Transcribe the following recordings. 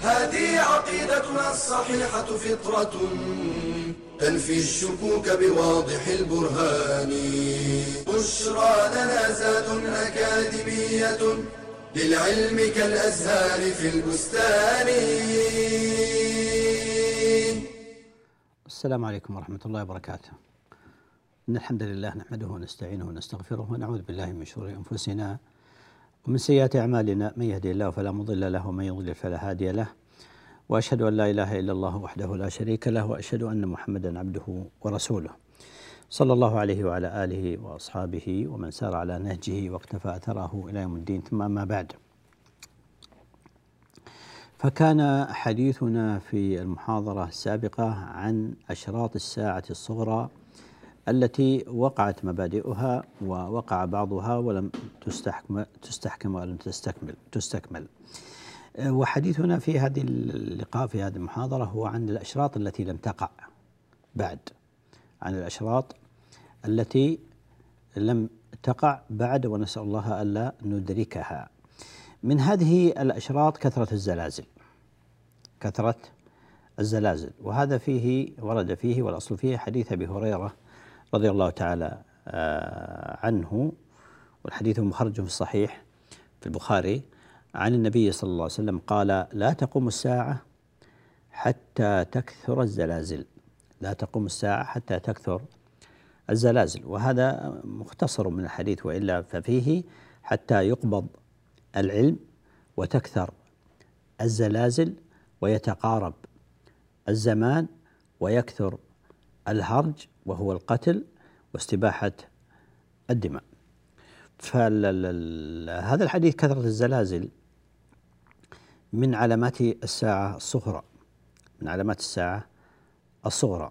هذه عقيدتنا الصحيحة فطرة تنفي الشكوك بواضح البرهان. بشرى لنا زاد أكاديمية للعلم كالأزهار في البستان. السلام عليكم ورحمة الله وبركاته. إن الحمد لله نحمده ونستعينه ونستغفره ونعوذ بالله من شرور أنفسنا ومن سيئات أعمالنا من يهدي الله فلا مضل له ومن يضلل فلا هادي له. وأشهد أن لا إله إلا الله وحده لا شريك له وأشهد أن محمدا عبده ورسوله. صلى الله عليه وعلى آله وأصحابه ومن سار على نهجه واقتفى أثره إلى يوم الدين. ثم أما بعد. فكان حديثنا في المحاضرة السابقة عن أشراط الساعة الصغرى التي وقعت مبادئها ووقع بعضها ولم تستحكم تستحكم ولم تستكمل تستكمل. وحديثنا في هذه اللقاء في هذه المحاضرة هو عن الأشراط التي لم تقع بعد. عن الأشراط التي لم تقع بعد ونسأل الله ألا ندركها. من هذه الأشراط كثرة الزلازل. كثرة الزلازل. وهذا فيه ورد فيه والأصل فيه حديث أبي هريرة رضي الله تعالى عنه والحديث مخرج في الصحيح في البخاري عن النبي صلى الله عليه وسلم قال لا تقوم الساعة حتى تكثر الزلازل. لا تقوم الساعة حتى تكثر الزلازل. وهذا مختصر من الحديث وإلا ففيه حتى يقبض العلم وتكثر الزلازل ويتقارب الزمان ويكثر الهرج وهو القتل واستباحة الدماء. فهذا الحديث كثرة الزلازل من علامات الساعة الصغرى من علامات الساعة الصغرى.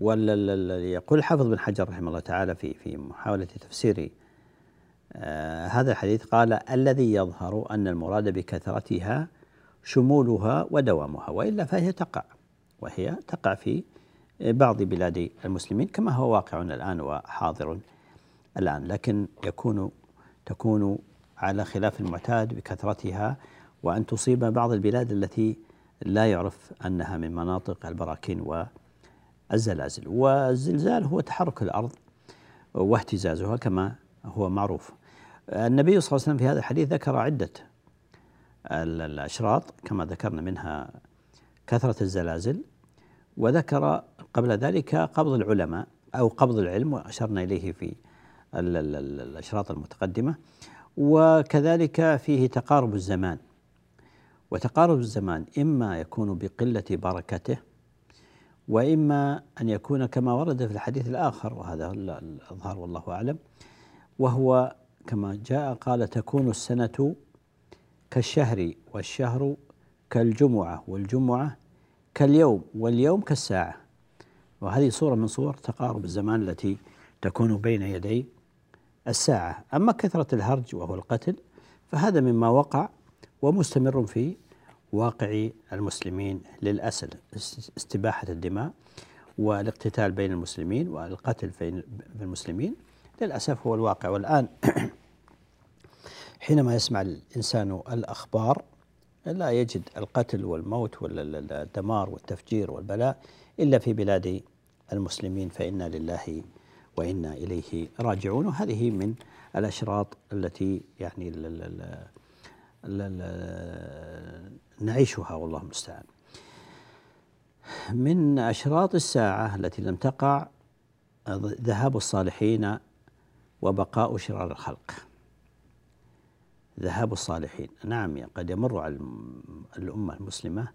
ويقول الحافظ بن حجر رحمه الله تعالى في في محاولة تفسير آه هذا الحديث قال الذي يظهر أن المراد بكثرتها شمولها ودوامها وإلا فهي تقع وهي تقع في بعض بلاد المسلمين كما هو واقع الآن وحاضر الآن. لكن يكون تكون على خلاف المعتاد بكثرتها وأن تصيب بعض البلاد التي لا يعرف أنها من مناطق البراكين والزلازل. والزلزال هو تحرك الأرض واهتزازها كما هو معروف. النبي صلى الله عليه وسلم في هذا الحديث ذكر عدة الأشراط كما ذكرنا منها كثرة الزلازل وذكر قبل ذلك قبض العلماء أو قبض العلم وأشرنا إليه في الأشراط المتقدمة. وكذلك فيه تقارب الزمان. وتقارب الزمان إما يكون بقلة بركته وإما أن يكون كما ورد في الحديث الآخر وهذا الأظهر والله أعلم وهو كما جاء قال تكون السنة كالشهر والشهر كالجمعة والجمعة كاليوم واليوم كالساعة. وهذه صورة من صور تقارب الزمان التي تكون بين يدي الساعة. أما كثرة الهرج وهو القتل فهذا مما وقع ومستمر في واقع المسلمين للأسف. استباحة الدماء والاقتتال بين المسلمين والقتل في المسلمين للأسف هو الواقع. والآن حينما يسمع الإنسان الأخبار لا يجد القتل والموت والدمار والتفجير والبلاء إلا في بلاد المسلمين فإنا لله وإنا إليه راجعون. وهذه من الأشراط التي يعني نعيشها والله المستعان. من أشراط الساعة التي لم تقع ذهاب الصالحين وبقاء شرار الخلق. ذهاب الصالحين نعم قد يمر على الأمة المسلمة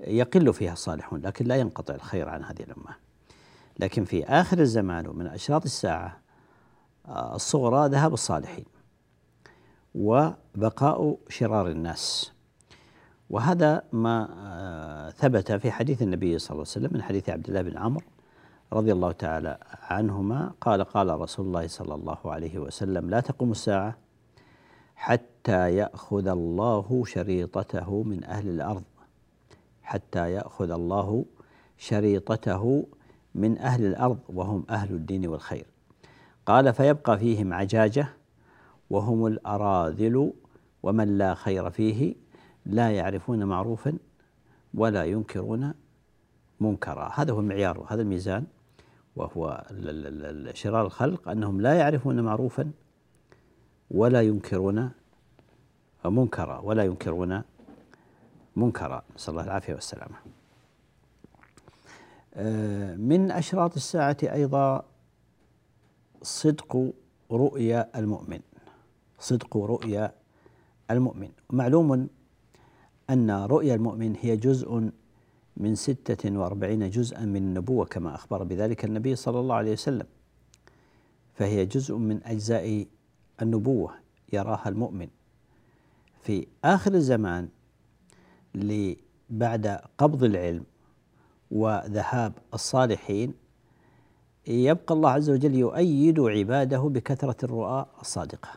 يقل فيها الصالحون لكن لا ينقطع الخير عن هذه الأمة. لكن في آخر الزمان ومن أشراط الساعة الصغرى ذهاب الصالحين وبقاء شرار الناس. وهذا ما ثبت في حديث النبي صلى الله عليه وسلم من حديث عبد الله بن عمرو رضي الله تعالى عنهما قال قال رسول الله صلى الله عليه وسلم لا تقوم الساعة حتى يأخذ الله شريطته من أهل الأرض حتى يأخذ الله شريطته من أهل الأرض وهم أهل الدين والخير. قال فيبقى فيهم عجاجة وهم الأراذل ومن لا خير فيه لا يعرفون معروفا ولا ينكرون منكرا. هذا هو المعيار هذا الميزان وهو شرار الخلق أنهم لا يعرفون معروفا ولا ينكرون منكرا ولا ينكرون منكرا. نسأل الله العافية والسلامة. من أشراط الساعة أيضا صدق رؤيا المؤمن. صدق رؤيا المؤمن. معلوم أن رؤيا المؤمن هي جزء من ستة وأربعين جزءا من النبوة كما أخبر بذلك النبي صلى الله عليه وسلم. فهي جزء من أجزاء النبوة يراها المؤمن. في آخر الزمان بعد قبض العلم وذهاب الصالحين يبقى الله عز وجل يؤيد عباده بكثرة الرؤى الصادقة.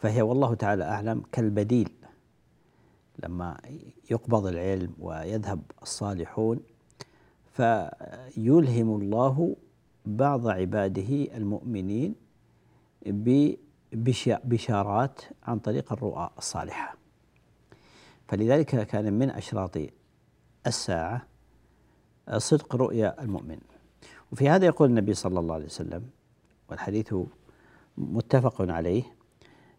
فهي والله تعالى أعلم كالبديل. لما يقبض العلم ويذهب الصالحون فيلهم الله بعض عباده المؤمنين ببشارات عن طريق الرؤى الصالحة. فلذلك كان من أشراط الساعة صدق رؤيا المؤمن. وفي هذا يقول النبي صلى الله عليه وسلم والحديث متفق عليه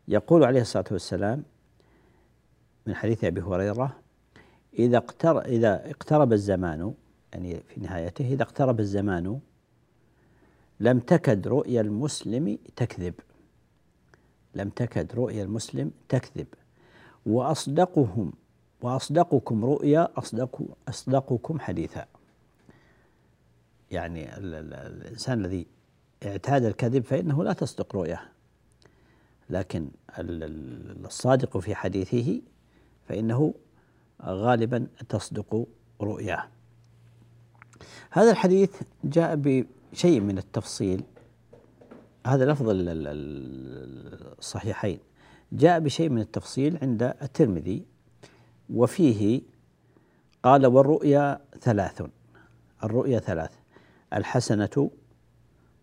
يقول عليه الصلاة والسلام من حديث أبي هريرة إذا اقترب إذا اقترب الزمان يعني في نهايته إذا اقترب الزمان لم تكد رؤيا المسلم تكذب. لم تكد رؤيا المسلم تكذب. واصدقهم وأصدقكم رؤيا اصدق أصدقكم حديثا. يعني الإنسان الذي اعتاد الكذب فإنه لا تصدق رؤياه. لكن الصادق في حديثه فإنه غالبا تصدق رؤياه. هذا الحديث جاء بشيء من التفصيل. هذا لفظ الصحيحين. جاء بشيء من التفصيل عند الترمذي وفيه قال والرؤيا ثلاث الرؤيا ثلاث. الحسنة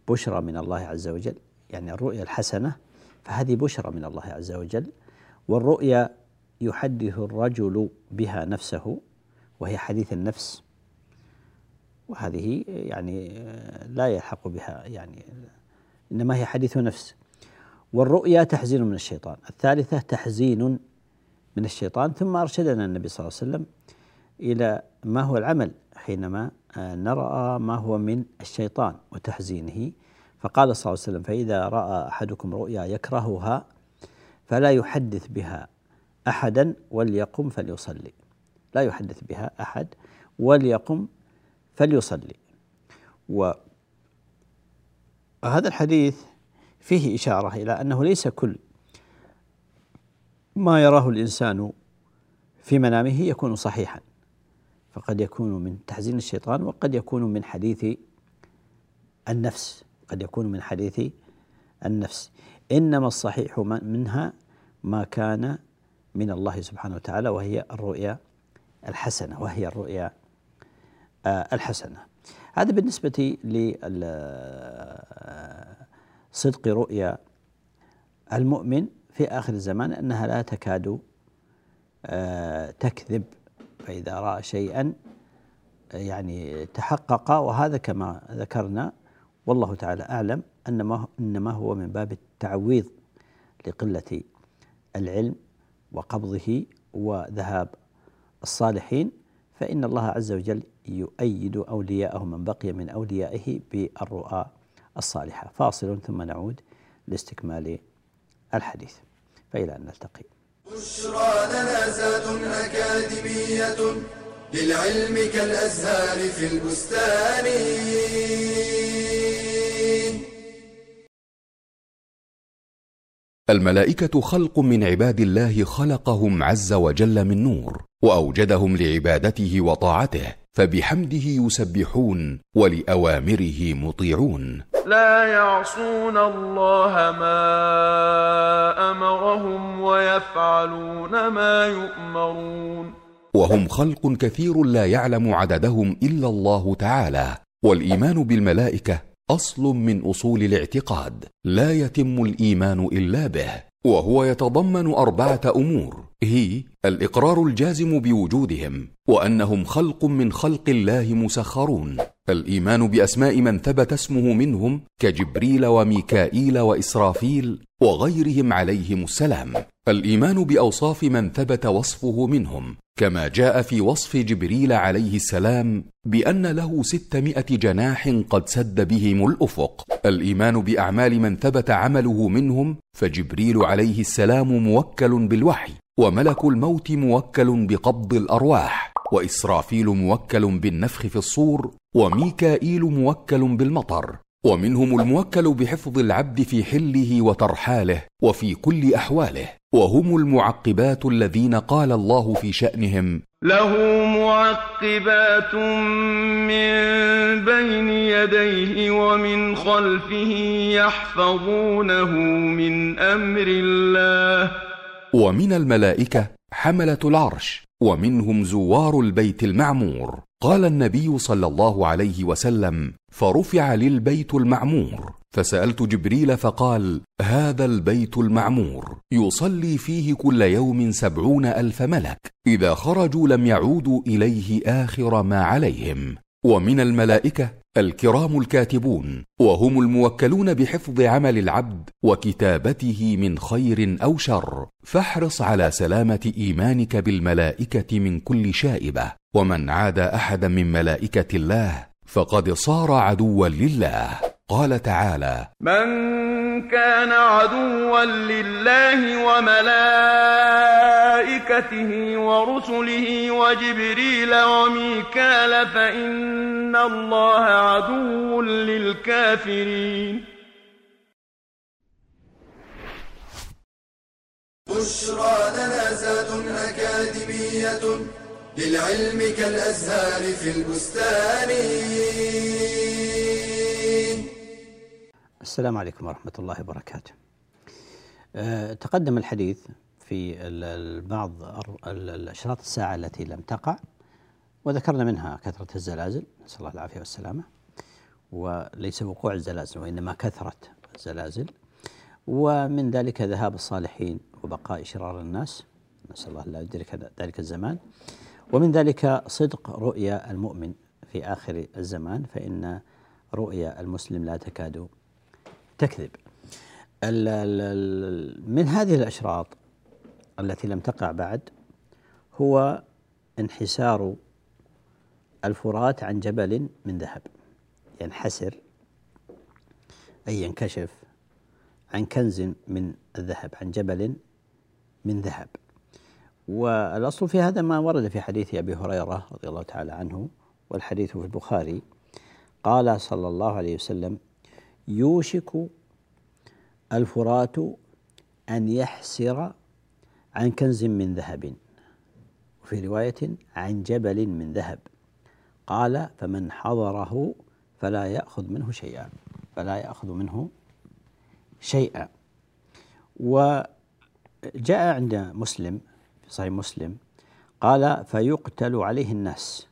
بشرى من الله عز وجل. يعني الرؤيا الحسنة فهذه بشرى من الله عز وجل. والرؤيا يحدث الرجل بها نفسه وهي حديث النفس. وهذه يعني لا يلحق بها يعني إنما هي حديث نفس. والرؤيا تحزين من الشيطان. الثالثة تحزين من الشيطان. ثم أرشدنا النبي صلى الله عليه وسلم إلى ما هو العمل. حينما نرى ما هو من الشيطان وتحزينه. فقال صلى الله عليه وسلم فإذا رأى أحدكم رؤيا يكرهها فلا يحدث بها أحدا وليقم فليصلي. لا يحدث بها أحد وليقم فليصلي. وهذا الحديث فيه إشارة إلى أنه ليس كل ما يراه الإنسان في منامه يكون صحيحا. فقد يكون من تحزين الشيطان وقد يكون من حديث النفس قد يكون من حديث النفس. إنما الصحيح منها ما كان من الله سبحانه وتعالى وهي الرؤيا الحسنة وهي الرؤيا آه، الحسنة. هذا بالنسبة لصدق رؤيا المؤمن في آخر الزمان أنها لا تكاد آه، تكذب. فإذا رأى شيئا يعني تحقق وهذا كما ذكرنا والله تعالى أعلم أنما إنما هو من باب التعويض لقلة العلم وقبضه وذهاب الصالحين فإن الله عز وجل يؤيد أولياءه من بقي من أوليائه بالرؤى الصالحة. فاصل ثم نعود لاستكمال الحديث. فإلى أن نلتقي. بشرى لنا زاد أكاديمية للعلم كالأزهار في البستان. الملائكة خلق من عباد الله خلقهم عز وجل من نور وأوجدهم لعبادته وطاعته. فبحمده يسبحون ولأوامره مطيعون. لا يعصون الله ما أمرهم ويفعلون ما يؤمرون. وهم خلق كثير لا يعلم عددهم إلا الله تعالى. والإيمان بالملائكة أصل من أصول الاعتقاد. لا يتم الإيمان إلا به. وهو يتضمن أربعة أمور. هي الإقرار الجازم بوجودهم وأنهم خلق من خلق الله مسخرون. الإيمان بأسماء من ثبت اسمه منهم كجبريل وميكائيل وإسرافيل وغيرهم عليهم السلام. الايمان بأوصاف من ثبت وصفه منهم كما جاء في وصف جبريل عليه السلام بأن له ستمائة جناح قد سد بهم الأفق. الإيمان بأعمال من ثبت عمله منهم فجبريل عليه السلام موكل بالوحي وملك الموت موكل بقبض الأرواح وإسرافيل موكل بالنفخ في الصور وميكائيل موكل بالمطر ومنهم الموكل بحفظ العبد في حله وترحاله وفي كل أحواله. وهم المعقبات الذين قال الله في شأنهم. له معقبات من بين يديه ومن خلفه يحفظونه من أمر الله. ومن الملائكة حملة العرش ومنهم زوار البيت المعمور. قال النبي صلى الله عليه وسلم فرفع للبيت المعمور. فسألت جبريل فقال هذا البيت المعمور يصلي فيه كل يوم سبعون ألف ملك إذا خرجوا لم يعودوا إليه آخر ما عليهم ومن الملائكة الكرام الكاتبون وهم الموكلون بحفظ عمل العبد وكتابته من خير أو شر فاحرص على سلامة إيمانك بالملائكة من كل شائبة ومن عاد أحدا من ملائكة الله فقد صار عدوا لله. قال تعالى من كان عدوا لله وملائكته ورسله وجبريل وميكال فإن الله عدو للكافرين. بشرى لنا زاد أكاديمية للعلم كالأزهار في البستان. السلام عليكم ورحمة الله وبركاته. أه، تقدم الحديث في بعض الأشراط الساعة التي لم تقع وذكرنا منها كثرة الزلازل نسأل الله العافية والسلامة. وليس وقوع الزلازل وإنما كثرة الزلازل. ومن ذلك ذهاب الصالحين وبقاء شرار الناس. نسأل الله لا يدرك ذلك الزمان. ومن ذلك صدق رؤيا المؤمن في آخر الزمان فإن رؤيا المسلم لا تكاد تكذب. من هذه الأشراط التي لم تقع بعد هو انحسار الفرات عن جبل من ذهب. ينحسر أي ينكشف عن كنز من الذهب عن جبل من ذهب. والأصل في هذا ما ورد في حديث أبي هريرة رضي الله تعالى عنه والحديث في البخاري. قال صلى الله عليه وسلم يوشك الفرات أن يحسر عن كنز من ذهب. وفي رواية عن جبل من ذهب. قال فمن حضره فلا يأخذ منه شيئا. فلا يأخذ منه شيئا. وجاء عند مسلم صحيح مسلم. قال فيقتل عليه الناس.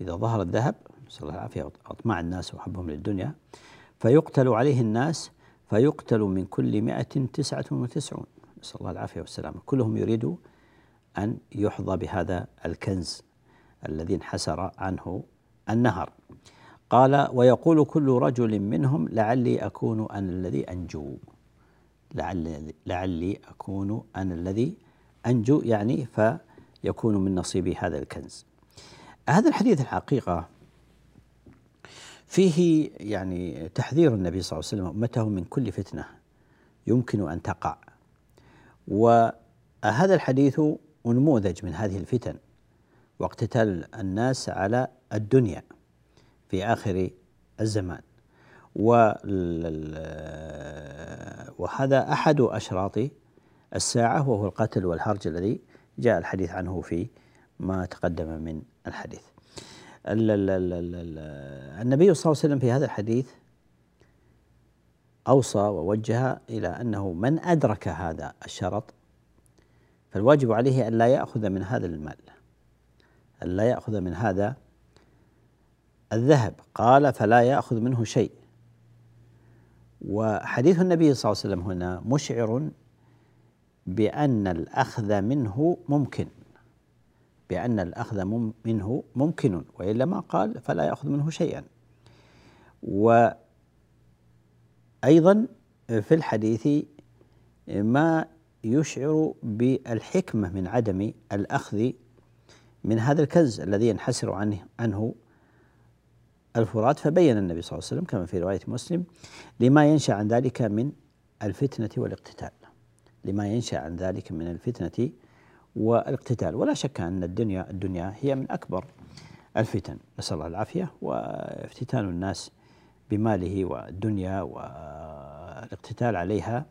إذا ظهر الذهب نسأل الله العافية أطماع الناس وحبهم للدنيا. فيقتل عليه الناس فيقتل من كل مئة تسعة وتسعون. نسأل الله العافية والسلامة. كلهم يريد أن يحظى بهذا الكنز الذي انحسر عنه النهر. قال ويقول كل رجل منهم لعلي أكون أنا الذي أنجو. لعل لعلي أكون أنا الذي أنجو يعني فيكون من نصيبي هذا الكنز. هذا الحديث الحقيقة فيه يعني تحذير النبي صلى الله عليه وسلم أمته من كل فتنة يمكن أن تقع. وهذا الحديث نموذج من هذه الفتن واقتتال الناس على الدنيا في آخر الزمان. وهذا أحد أشراط الساعة وهو القتل والهرج الذي جاء الحديث عنه في ما تقدم من الحديث. النبي صلى الله عليه وسلم في هذا الحديث أوصى ووجه إلى أنه من أدرك هذا الشرط فالواجب عليه أن لا يأخذ من هذا المال أن لا يأخذ من هذا الذهب. قال فلا يأخذ منه شيء. وحديث النبي صلى الله عليه وسلم هنا مشعر بأن الأخذ منه ممكن. بأن الأخذ منه ممكن وإلا ما قال فلا يأخذ منه شيئا. وأيضا في الحديث ما يشعر بالحكمة من عدم الأخذ من هذا الكنز الذي ينحسر عنه عنه الفرات فبين النبي صلى الله عليه وسلم كما في رواية مسلم لما ينشأ عن ذلك من الفتنة والإقتتال. لما ينشأ عن ذلك من الفتنة والاقتتال ولا شك أن الدنيا الدنيا هي من أكبر الفتن. نسأل الله العافية وافتتان الناس بماله والدنيا والاقتتال عليها.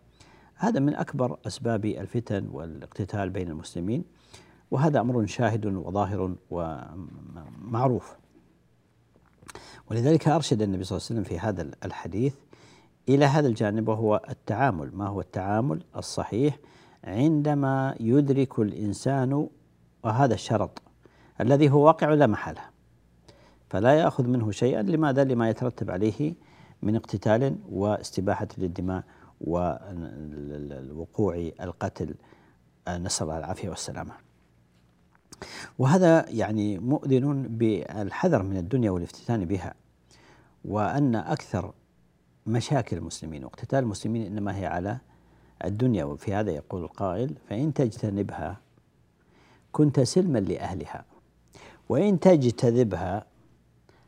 هذا من أكبر أسباب الفتن والاقتتال بين المسلمين وهذا أمر شاهد وظاهر ومعروف. ولذلك أرشد النبي صلى الله عليه وسلم في هذا الحديث إلى هذا الجانب وهو التعامل. ما هو التعامل الصحيح عندما يدرك الإنسان وهذا الشرط الذي هو واقع لا محالة فلا يأخذ منه شيئا. لماذا؟ لما يترتب عليه من اقتتال واستباحة للدماء ووقوع القتل. نسأل الله العافية والسلامة. وهذا يعني مؤذن بالحذر من الدنيا والافتتان بها وأن أكثر مشاكل المسلمين واقتتال المسلمين إنما هي على الدنيا. وفي هذا يقول القائل فإن تجتنبها كنت سلما لأهلها وإن تجتذبها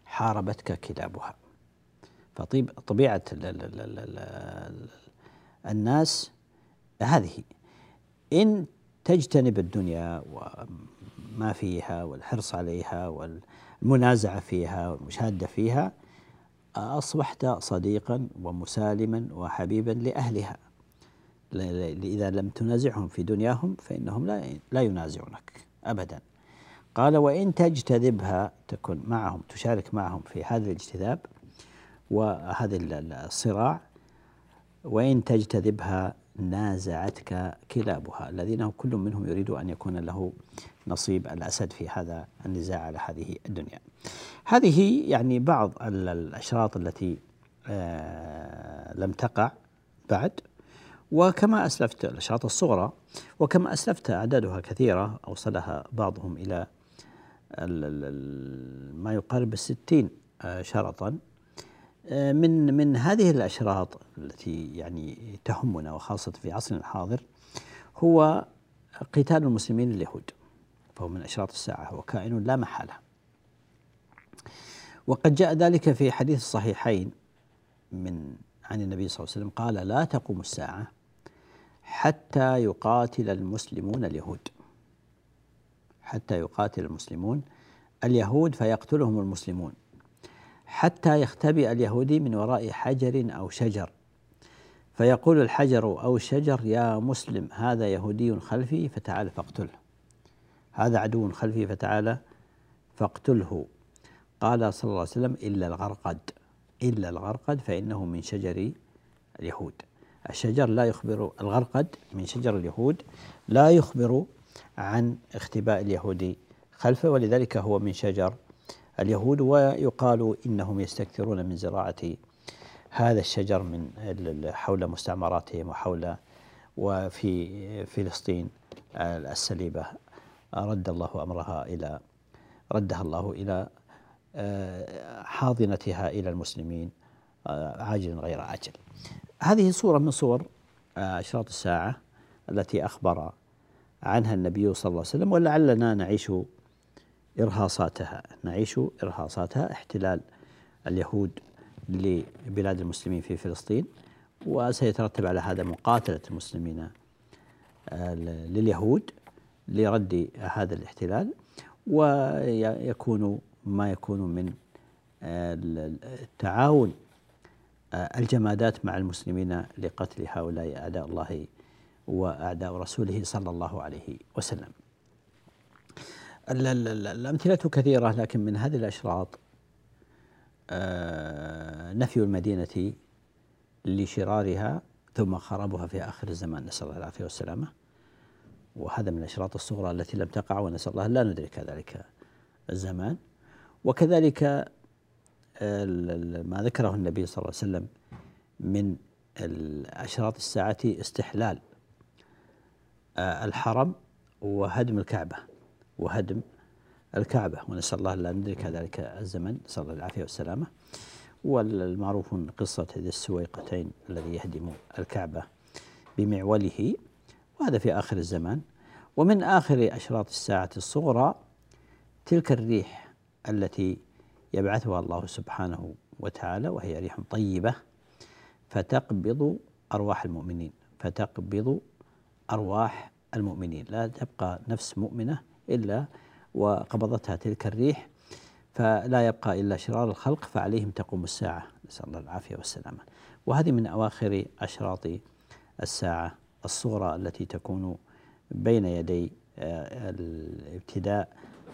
حاربتك كلابها. فطبيعة الناس هذه. إن تجتنب الدنيا وما فيها والحرص عليها والمنازعة فيها والمشادة فيها أصبحت صديقا ومسالما وحبيبا لأهلها. إذا لم تنازعهم في دنياهم فإنهم لا لا ينازعونك أبدا. قال وإن تجتذبها تكن معهم تشارك معهم في هذا الاجتذاب وهذا الصراع وإن تجتذبها نازعتك كلابها. الذين كل منهم يريد أن يكون له نصيب الأسد في هذا النزاع على هذه الدنيا. هذه يعني بعض الأشراط التي آه، لم تقع بعد وكما أسلفت الأشراط الصغرى وكما أسلفت أعدادها كثيرة أوصلها بعضهم إلى ما يقارب الستين آه، شرطا. آه، من من هذه الأشراط التي يعني تهمنا وخاصة في عصرنا الحاضر هو قتال المسلمين اليهود. فهو من أشراط الساعة هو كائن لا محالة. وقد جاء ذلك في حديث الصحيحين من عن النبي صلى الله عليه وسلم قال لا تقوم الساعة حتى يقاتل المسلمون اليهود. حتى يقاتل المسلمون اليهود فيقتلهم المسلمون. حتى يختبئ اليهودي من وراء حجر أو شجر. فيقول الحجر أو الشجر يا مسلم هذا يهودي خلفي فتعال فاقتله. هذا عدو خلفي فتعال فاقتله. قال صلى الله عليه وسلم إلا الغرقد. إلا الغرقد فإنه من شجر اليهود. الشجر لا يخبر الغرقد من شجر اليهود لا يخبر عن اختباء اليهودي خلفه ولذلك هو من شجر اليهود ويقال إنهم يستكثرون من زراعة هذا الشجر من حول مستعمراتهم وحول وفي فلسطين السليبة. رد الله أمرها إلى ردها الله إلى آه، حاضنتها إلى المسلمين آه، عاجل غير عاجل. هذه صورة من صور آه، أشراط الساعة التي أخبر عنها النبي صلى الله عليه وسلم ولعلنا نعيش إرهاصاتها نعيش إرهاصاتها احتلال اليهود لبلاد المسلمين في فلسطين وسيترتب على هذا مقاتلة المسلمين لليهود لرد هذا الاحتلال ويكون ما يكون من آه، التعاون الجمادات مع المسلمين لقتل هؤلاء أعداء الله وأعداء رسوله صلى الله عليه وسلم. الأمثلة كثيرة لكن من هذه الأشراط آه، نفي المدينة لشرارها ثم خرابها في آخر الزمان نسأل الله العافية والسلامة. وهذا من الأشراط الصغرى التي لم تقع ونسأل الله لا ندرك ذلك الزمان. وكذلك ما ذكره النبي صلى الله عليه وسلم من أشراط الساعة استحلال آه، الحرم وهدم الكعبة وهدم الكعبة. ونسأل الله لا ندرك ذلك الزمن نسأل الله العافية والسلامة. والمعروف قصة ذي السويقتين الذي يهدم الكعبة بمعوله. وهذا في آخر الزمان. ومن آخر أشراط الساعة الصغرى تلك الريح التي يبعثها الله سبحانه وتعالى وهي ريح طيبة فتقبض أرواح المؤمنين. فتقبض أرواح المؤمنين. لا تبقى نفس مؤمنة إلا وقبضتها تلك الريح فلا يبقى إلا شرار الخلق فعليهم تقوم الساعة. نسأل الله العافية والسلامة. وهذه من أواخر أشراط الساعة الصغرى التي تكون بين يدي آه، الابتداء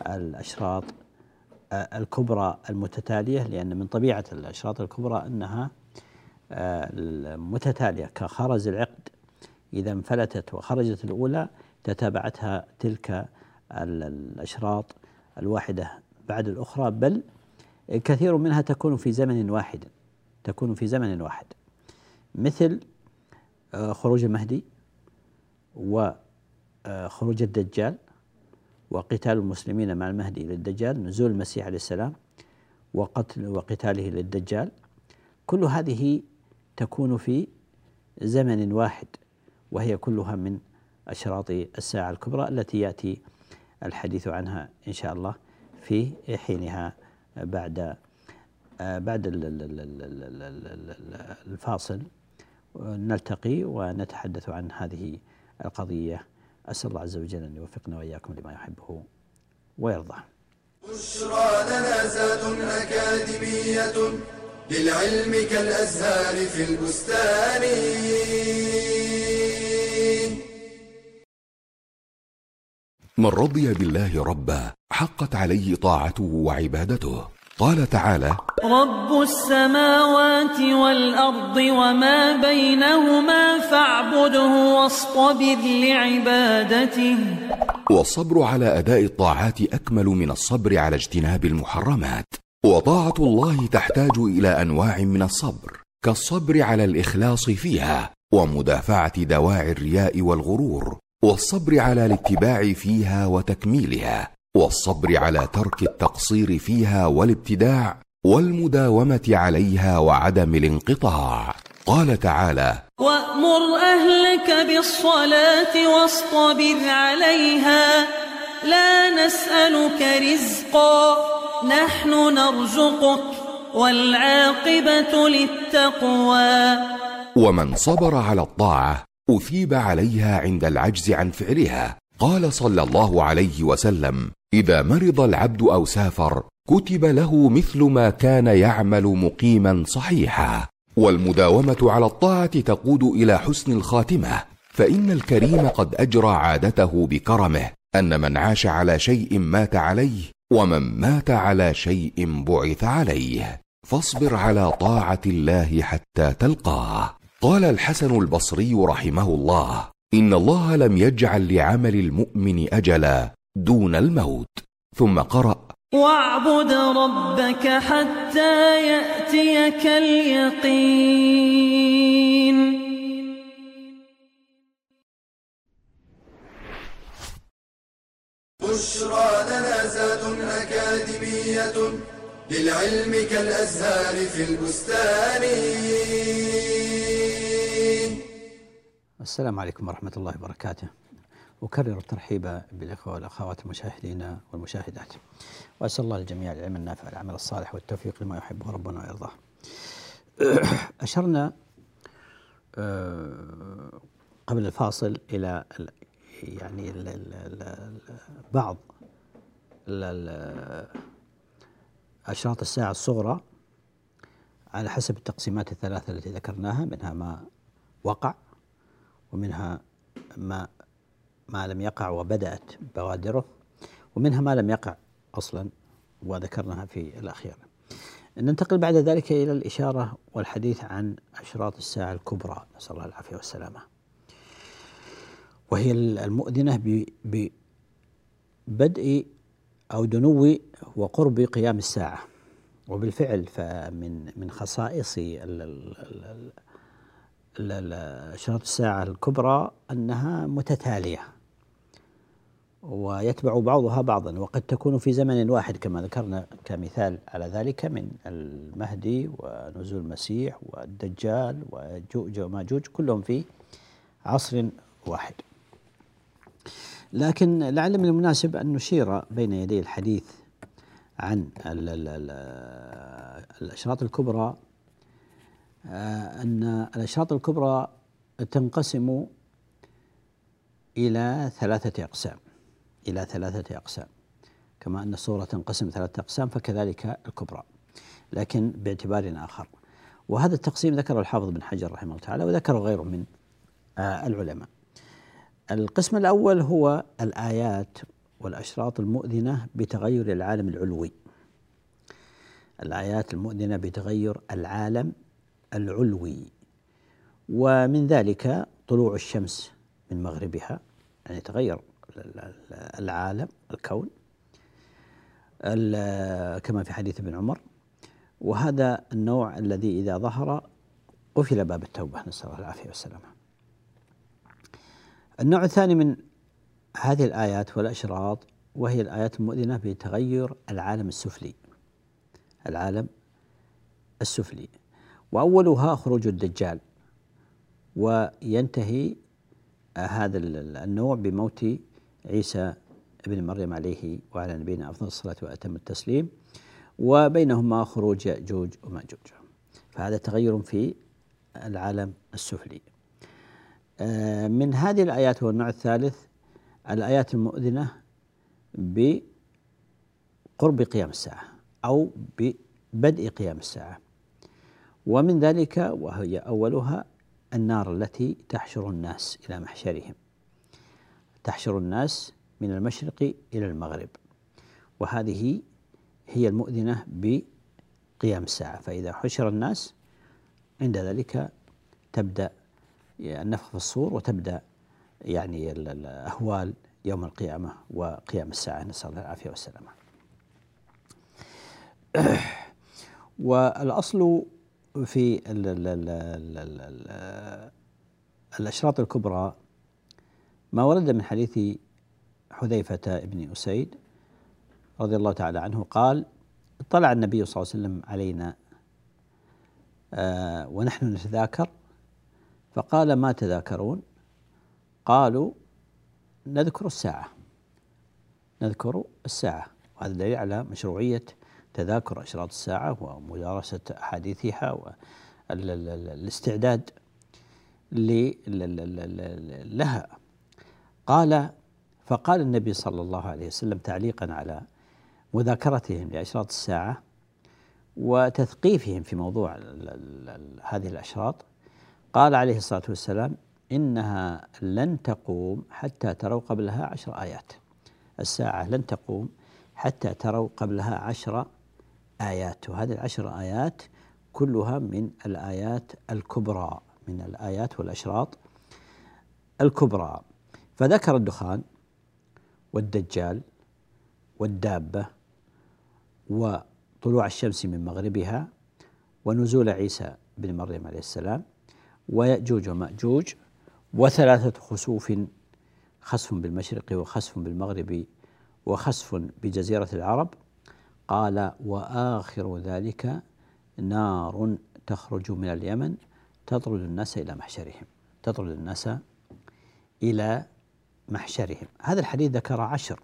الأشراط آه، الكبرى المتتالية لأن من طبيعة الأشراط الكبرى أنها آه، متتالية كخرز العقد. إذا انفلتت وخرجت الأولى تتابعتها تلك الأشراط الواحدة بعد الأخرى بل كثير منها تكون في زمن واحد تكون في زمن واحد. مثل خروج المهدي. وخروج الدجال وقتال المسلمين مع المهدي للدجال نزول المسيح عليه السلام وقتل وقتاله للدجال كل هذه تكون في زمن واحد وهي كلها من أشراط الساعة الكبرى التي يأتي الحديث عنها إن شاء الله في حينها بعد بعد الفاصل. نلتقي ونتحدث عن هذه القضية. أسأل الله عز وجل أن يوفقنا وإياكم لما يحبه ويرضى. بشرى لنا زاد أكاديمية للعلم كالأزهار في البستان. من رضي بالله ربا حقت عليه طاعته وعبادته. قال تعالى رب السماوات والأرض وما بينهما فاعبده واصطبر لعبادته. والصبر على أداء الطاعات أكمل من الصبر على اجتناب المحرمات. وطاعة الله تحتاج إلى أنواع من الصبر كالصبر على الإخلاص فيها ومدافعة دواعي الرياء والغرور والصبر على الاتباع فيها وتكميلها. والصبر على ترك التقصير فيها والابتداع والمداومة عليها وعدم الانقطاع. قال تعالى وأمر أهلك بالصلاة واصطبر عليها. لا نسألك رزقا نحن نرزقك والعاقبة للتقوى. ومن صبر على الطاعة أثيب عليها عند العجز عن فعلها. قال صلى الله عليه وسلم إذا مرض العبد أو سافر كتب له مثل ما كان يعمل مقيما صحيحا والمداومة على الطاعة تقود إلى حسن الخاتمة فإن الكريم قد أجرى عادته بكرمه أن من عاش على شيء مات عليه ومن مات على شيء بعث عليه فاصبر على طاعة الله حتى تلقاه. قال الحسن البصري رحمه الله إن الله لم يجعل لعمل المؤمن أجلا دون الموت. ثم قرأ واعبد ربك حتى يأتيك اليقين. بشرى لنا زاد أكاديمية للعلم كالأزهار في البستان. السلام عليكم ورحمة الله وبركاته. أكرر الترحيب بالإخوة والأخوات المشاهدين والمشاهدات. وأسأل الله الجميع العلم النافع العمل الصالح والتوفيق لما يحبه ربنا ويرضاه. أشرنا آه، قبل الفاصل إلى يعني بعض أشراط الساعة الصغرى على حسب التقسيمات الثلاثة التي ذكرناها منها ما وقع ومنها ما ما لم يقع وبدأت بوادره ومنها ما لم يقع أصلا وذكرناها في الأخير. ننتقل بعد ذلك إلى الإشارة والحديث عن أشراط الساعة الكبرى. نسأل الله العافية والسلامة. وهي المؤذنة ببدء أو دنو وقرب قيام الساعة. وبالفعل فمن من خصائص أشراط الساعة الكبرى أنها متتالية ويتبع بعضها بعضا وقد تكون في زمن واحد كما ذكرنا كمثال على ذلك من المهدي ونزول المسيح والدجال وجوج وماجوج كلهم في عصر واحد. لكن لعل من المناسب أن نشير بين يدي الحديث عن الأشراط الكبرى أن الأشراط الكبرى تنقسم إلى ثلاثة أقسام إلى ثلاثة أقسام. كما أن الصورة تنقسم ثلاثة أقسام فكذلك الكبرى لكن باعتبار آخر. وهذا التقسيم ذكره الحافظ بن حجر رحمه الله تعالى وذكره غيره من آه، العلماء. القسم الأول هو الآيات والأشراط المؤذنة بتغير العالم العلوي. الآيات المؤذنة بتغير العالم العلوي. ومن ذلك طلوع الشمس من مغربها يعني تغير العالم الكون. كما في حديث ابن عمر. وهذا النوع الذي إذا ظهر قفل باب التوبة. نسأل الله العافية والسلامة. النوع الثاني من هذه الآيات والأشراط وهي الآيات المؤذنة بتغير العالم السفلي. العالم السفلي. وأولها خروج الدجال وينتهي هذا النوع بموت عيسى ابن مريم عليه وعلى نبينا أفضل الصلاة وأتم التسليم وبينهما خروج يأجوج ومأجوج فهذا تغير في العالم السفلي. آه، من هذه الآيات هو النوع الثالث الآيات المؤذنة بقرب قيام الساعة أو ببدء قيام الساعة. ومن ذلك وهي أولها النار التي تحشر الناس إلى محشرهم. تحشر الناس من المشرق إلى المغرب. وهذه هي المؤذنة بقيام الساعة. فإذا حشر الناس عند ذلك تبدأ النفخ في الصور وتبدأ يعني الأهوال يوم القيامة وقيام الساعة. نسأل الله العافية والسلامة. والأصل في الأشراط الكبرى ما ورد من حديث حذيفة بن أسيد رضي الله تعالى عنه قال اطلع النبي صلى الله عليه وسلم علينا آه ونحن نتذاكر. فقال ما تذاكرون؟ قالوا نذكر الساعة نذكر الساعة. وهذا دليل على مشروعية تذاكر أشراط الساعة ومدارسة أحاديثها والاستعداد لها. قال فقال النبي صلى الله عليه وسلم تعليقا على مذاكرتهم لأشراط الساعة وتثقيفهم في موضوع هذه الأشراط. قال عليه الصلاة والسلام إنها لن تقوم حتى تروا قبلها عشر آيات. الساعة لن تقوم حتى تروا قبلها عشر آيات وهذه العشر آيات كلها من الآيات الكبرى من الآيات والأشراط الكبرى. فذكر الدخان والدجال والدابة وطلوع الشمس من مغربها ونزول عيسى بن مريم عليه السلام ويأجوج ومأجوج وثلاثة خسوف خسف بالمشرق وخسف بالمغرب وخسف بجزيرة العرب قال وآخر ذلك نار تخرج من اليمن تطرد الناس إلى محشرهم تطرد الناس إلى محشرهم. هذا الحديث ذكر عشر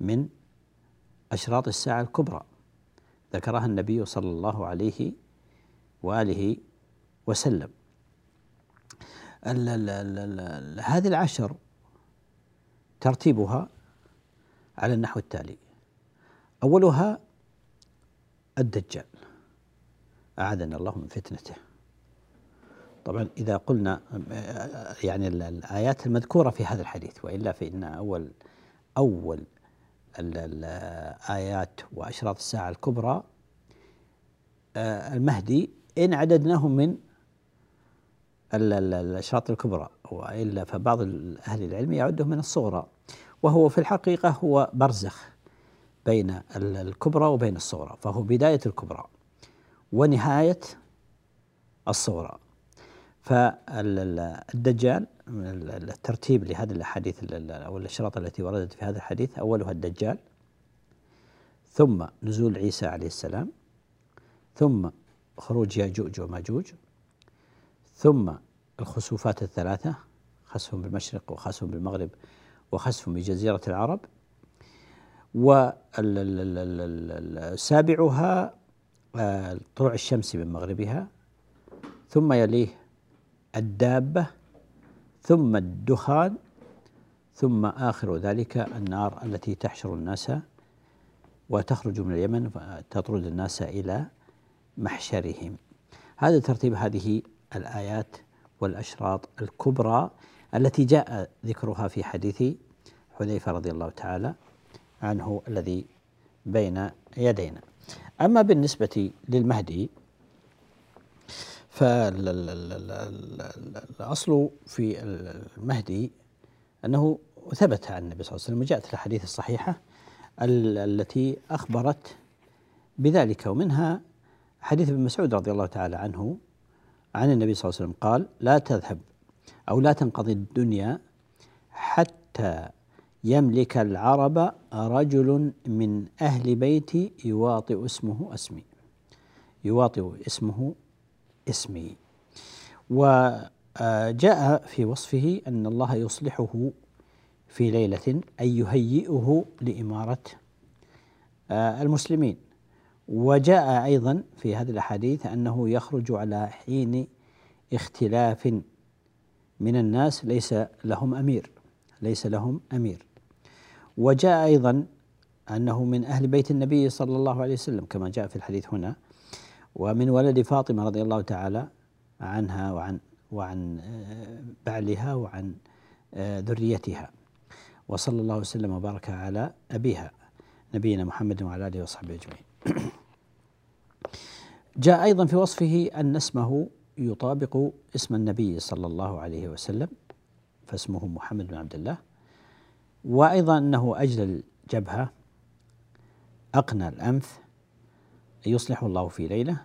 من أشراط الساعة الكبرى. ذكرها النبي صلى الله عليه وآله وسلم. ال ال ال هذه العشر ترتيبها على النحو التالي. أولها الدجال. أعاذنا الله من فتنته. طبعا إذا قلنا يعني الآيات المذكورة في هذا الحديث وإلا فإن أول أول الآيات وأشراط الساعة الكبرى آه، المهدي إن عددناهم من الأشراط الكبرى وإلا فبعض أهل العلم يعده من الصغرى. وهو في الحقيقة هو برزخ. بين الكبرى وبين الصغرى فهو بداية الكبرى ونهاية الصغرى. فالدجال الترتيب لهذه الأحاديث أو الأشراط التي وردت في هذا الحديث أولها الدجال ثم نزول عيسى عليه السلام ثم خروج ياجوج وماجوج ثم الخسوفات الثلاثة خسف بالمشرق وخسف بالمغرب وخسف بجزيرة العرب. وسابعها آه، طلوع الشمس من مغربها ثم يليه الدابة ثم الدخان ثم آخر ذلك النار التي تحشر الناس وتخرج من اليمن تطرد الناس إلى محشرهم. هذا ترتيب هذه الآيات والأشراط الكبرى التي جاء ذكرها في حديث حذيفة رضي الله تعالى عنه الذي بين يدينا. أما بالنسبة للمهدي فالأصل في المهدي أنه ثبت عن النبي صلى الله عليه وسلم وجاءت الأحاديث الصحيحة التي أخبرت بذلك. ومنها حديث ابن مسعود رضي الله تعالى عنه عن النبي صلى الله عليه وسلم قال لا تذهب أو لا تنقضي الدنيا حتى يملك العرب رجل من أهل بيتي يواطئ اسمه أسمي. يواطئ اسمه اسمي. وجاء في وصفه أن الله يصلحه في ليلة أي يهيئه لإمارة آه، المسلمين. وجاء أيضا في هذه الأحاديث أنه يخرج على حين اختلاف من الناس ليس لهم أمير ليس لهم أمير. وجاء أيضا أنه من أهل بيت النبي صلى الله عليه وسلم كما جاء في الحديث هنا ومن ولد فاطمة رضي الله تعالى عنها وعن وعن آه، بعلها وعن آه، ذريتها. وصلى الله وسلم وبارك على أبيها نبينا محمد وعلى آله وصحبه أجمعين. جاء أيضا في وصفه أن اسمه يطابق اسم النبي صلى الله عليه وسلم فاسمه محمد بن عبد الله. وأيضا أنه أجل الجبهة أقنى الأنف يصلح الله في ليلة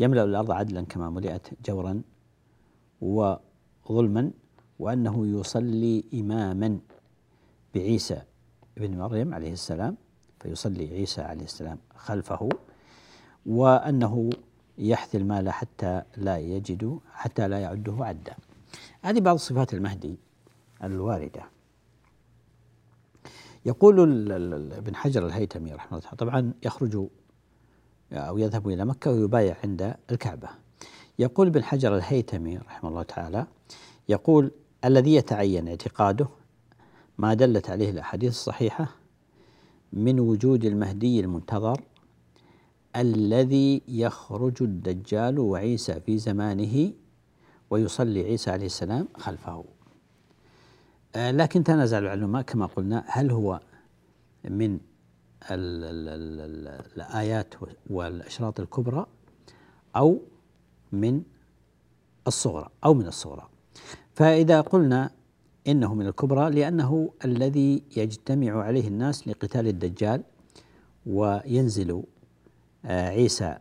يملأ الأرض عدلا كما ملئت جورا وظلما وأنه يصلي إماما بعيسى ابن مريم عليه السلام فيصلي عيسى عليه السلام خلفه وأنه يحثي المال حتى لا يجد حتى لا يعده عدا. هذه بعض صفات المهدي الواردة. يقول ابن حجر الهيتمي رحمه الله طبعا يخرج أو يذهب إلى مكة ويبايع عند الكعبة. يقول ابن حجر الهيتمي رحمه الله تعالى يقول الذي يتعين اعتقاده ما دلت عليه الأحاديث الصحيحة من وجود المهدي المنتظر الذي يخرج الدجال وعيسى في زمانه ويصلي عيسى عليه السلام خلفه. لكن تنازع العلماء كما قلنا هل هو من الآيات والأشراط الكبرى أو من الصغرى أو من الصغرى؟ فإذا قلنا إنه من الكبرى لأنه الذي يجتمع عليه الناس لقتال الدجال وينزل آه، عيسى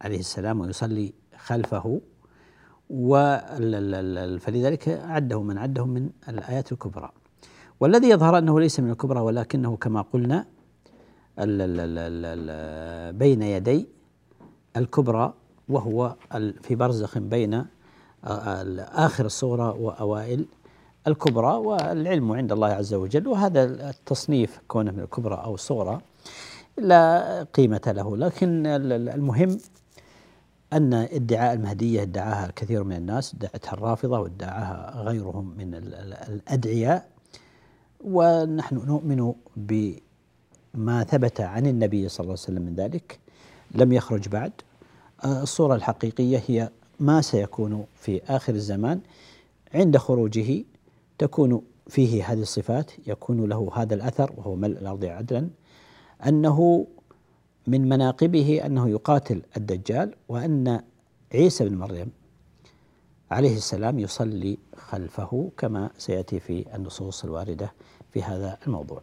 عليه السلام ويصلي خلفه فلذلك عده من عده من الآيات الكبرى. والذي يظهر أنه ليس من الكبرى ولكنه كما قلنا بين يدي الكبرى وهو في برزخ بين آخر الصغرى وأوائل الكبرى والعلم عند الله عز وجل. وهذا التصنيف كونه من الكبرى أو الصغرى لا قيمة له. لكن المهم أن ادعاء المهدية ادعاها كثير من الناس ادعتها الرافضة وادعاها غيرهم من الأدعياء ونحن نؤمن بما ثبت عن النبي صلى الله عليه وسلم من ذلك. لم يخرج بعد. الصورة الحقيقية هي ما سيكون في آخر الزمان. عند خروجه تكون فيه هذه الصفات يكون له هذا الأثر وهو ملء الأرض عدلا أنه من مناقبه أنه يقاتل الدجال وأن عيسى بن مريم عليه السلام يصلي خلفه كما سيأتي في النصوص الواردة في هذا الموضوع.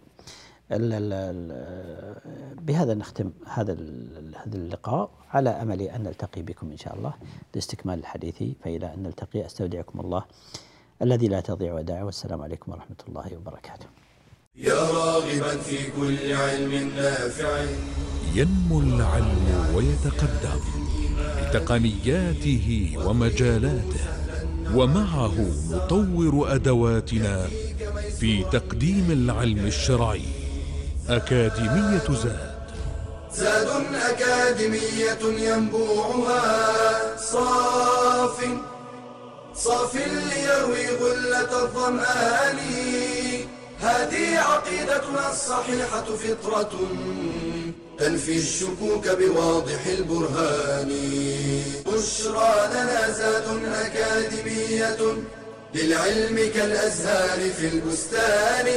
بهذا نختم هذا هذا اللقاء. على أمل أن نلتقي بكم إن شاء الله لاستكمال الحديث. فإلى أن نلتقي أستودعكم الله الذي لا تضيع ودائعه. والسلام عليكم ورحمة الله وبركاته. يا راغبا في كل علم نافع. ينمو العلم ويتقدم بتقنياته ومجالاته ومعه نطور أدواتنا في تقديم العلم الشرعي أكاديمية زاد. زاد أكاديمية ينبوعها صاف صاف ليروي غلة الظمآن. هذه عقيدتنا الصحيحة فطرة. تنفي الشكوك بواضح البرهان. بشرى لنا زاد أكاديمية للعلم كالأزهار في البستان.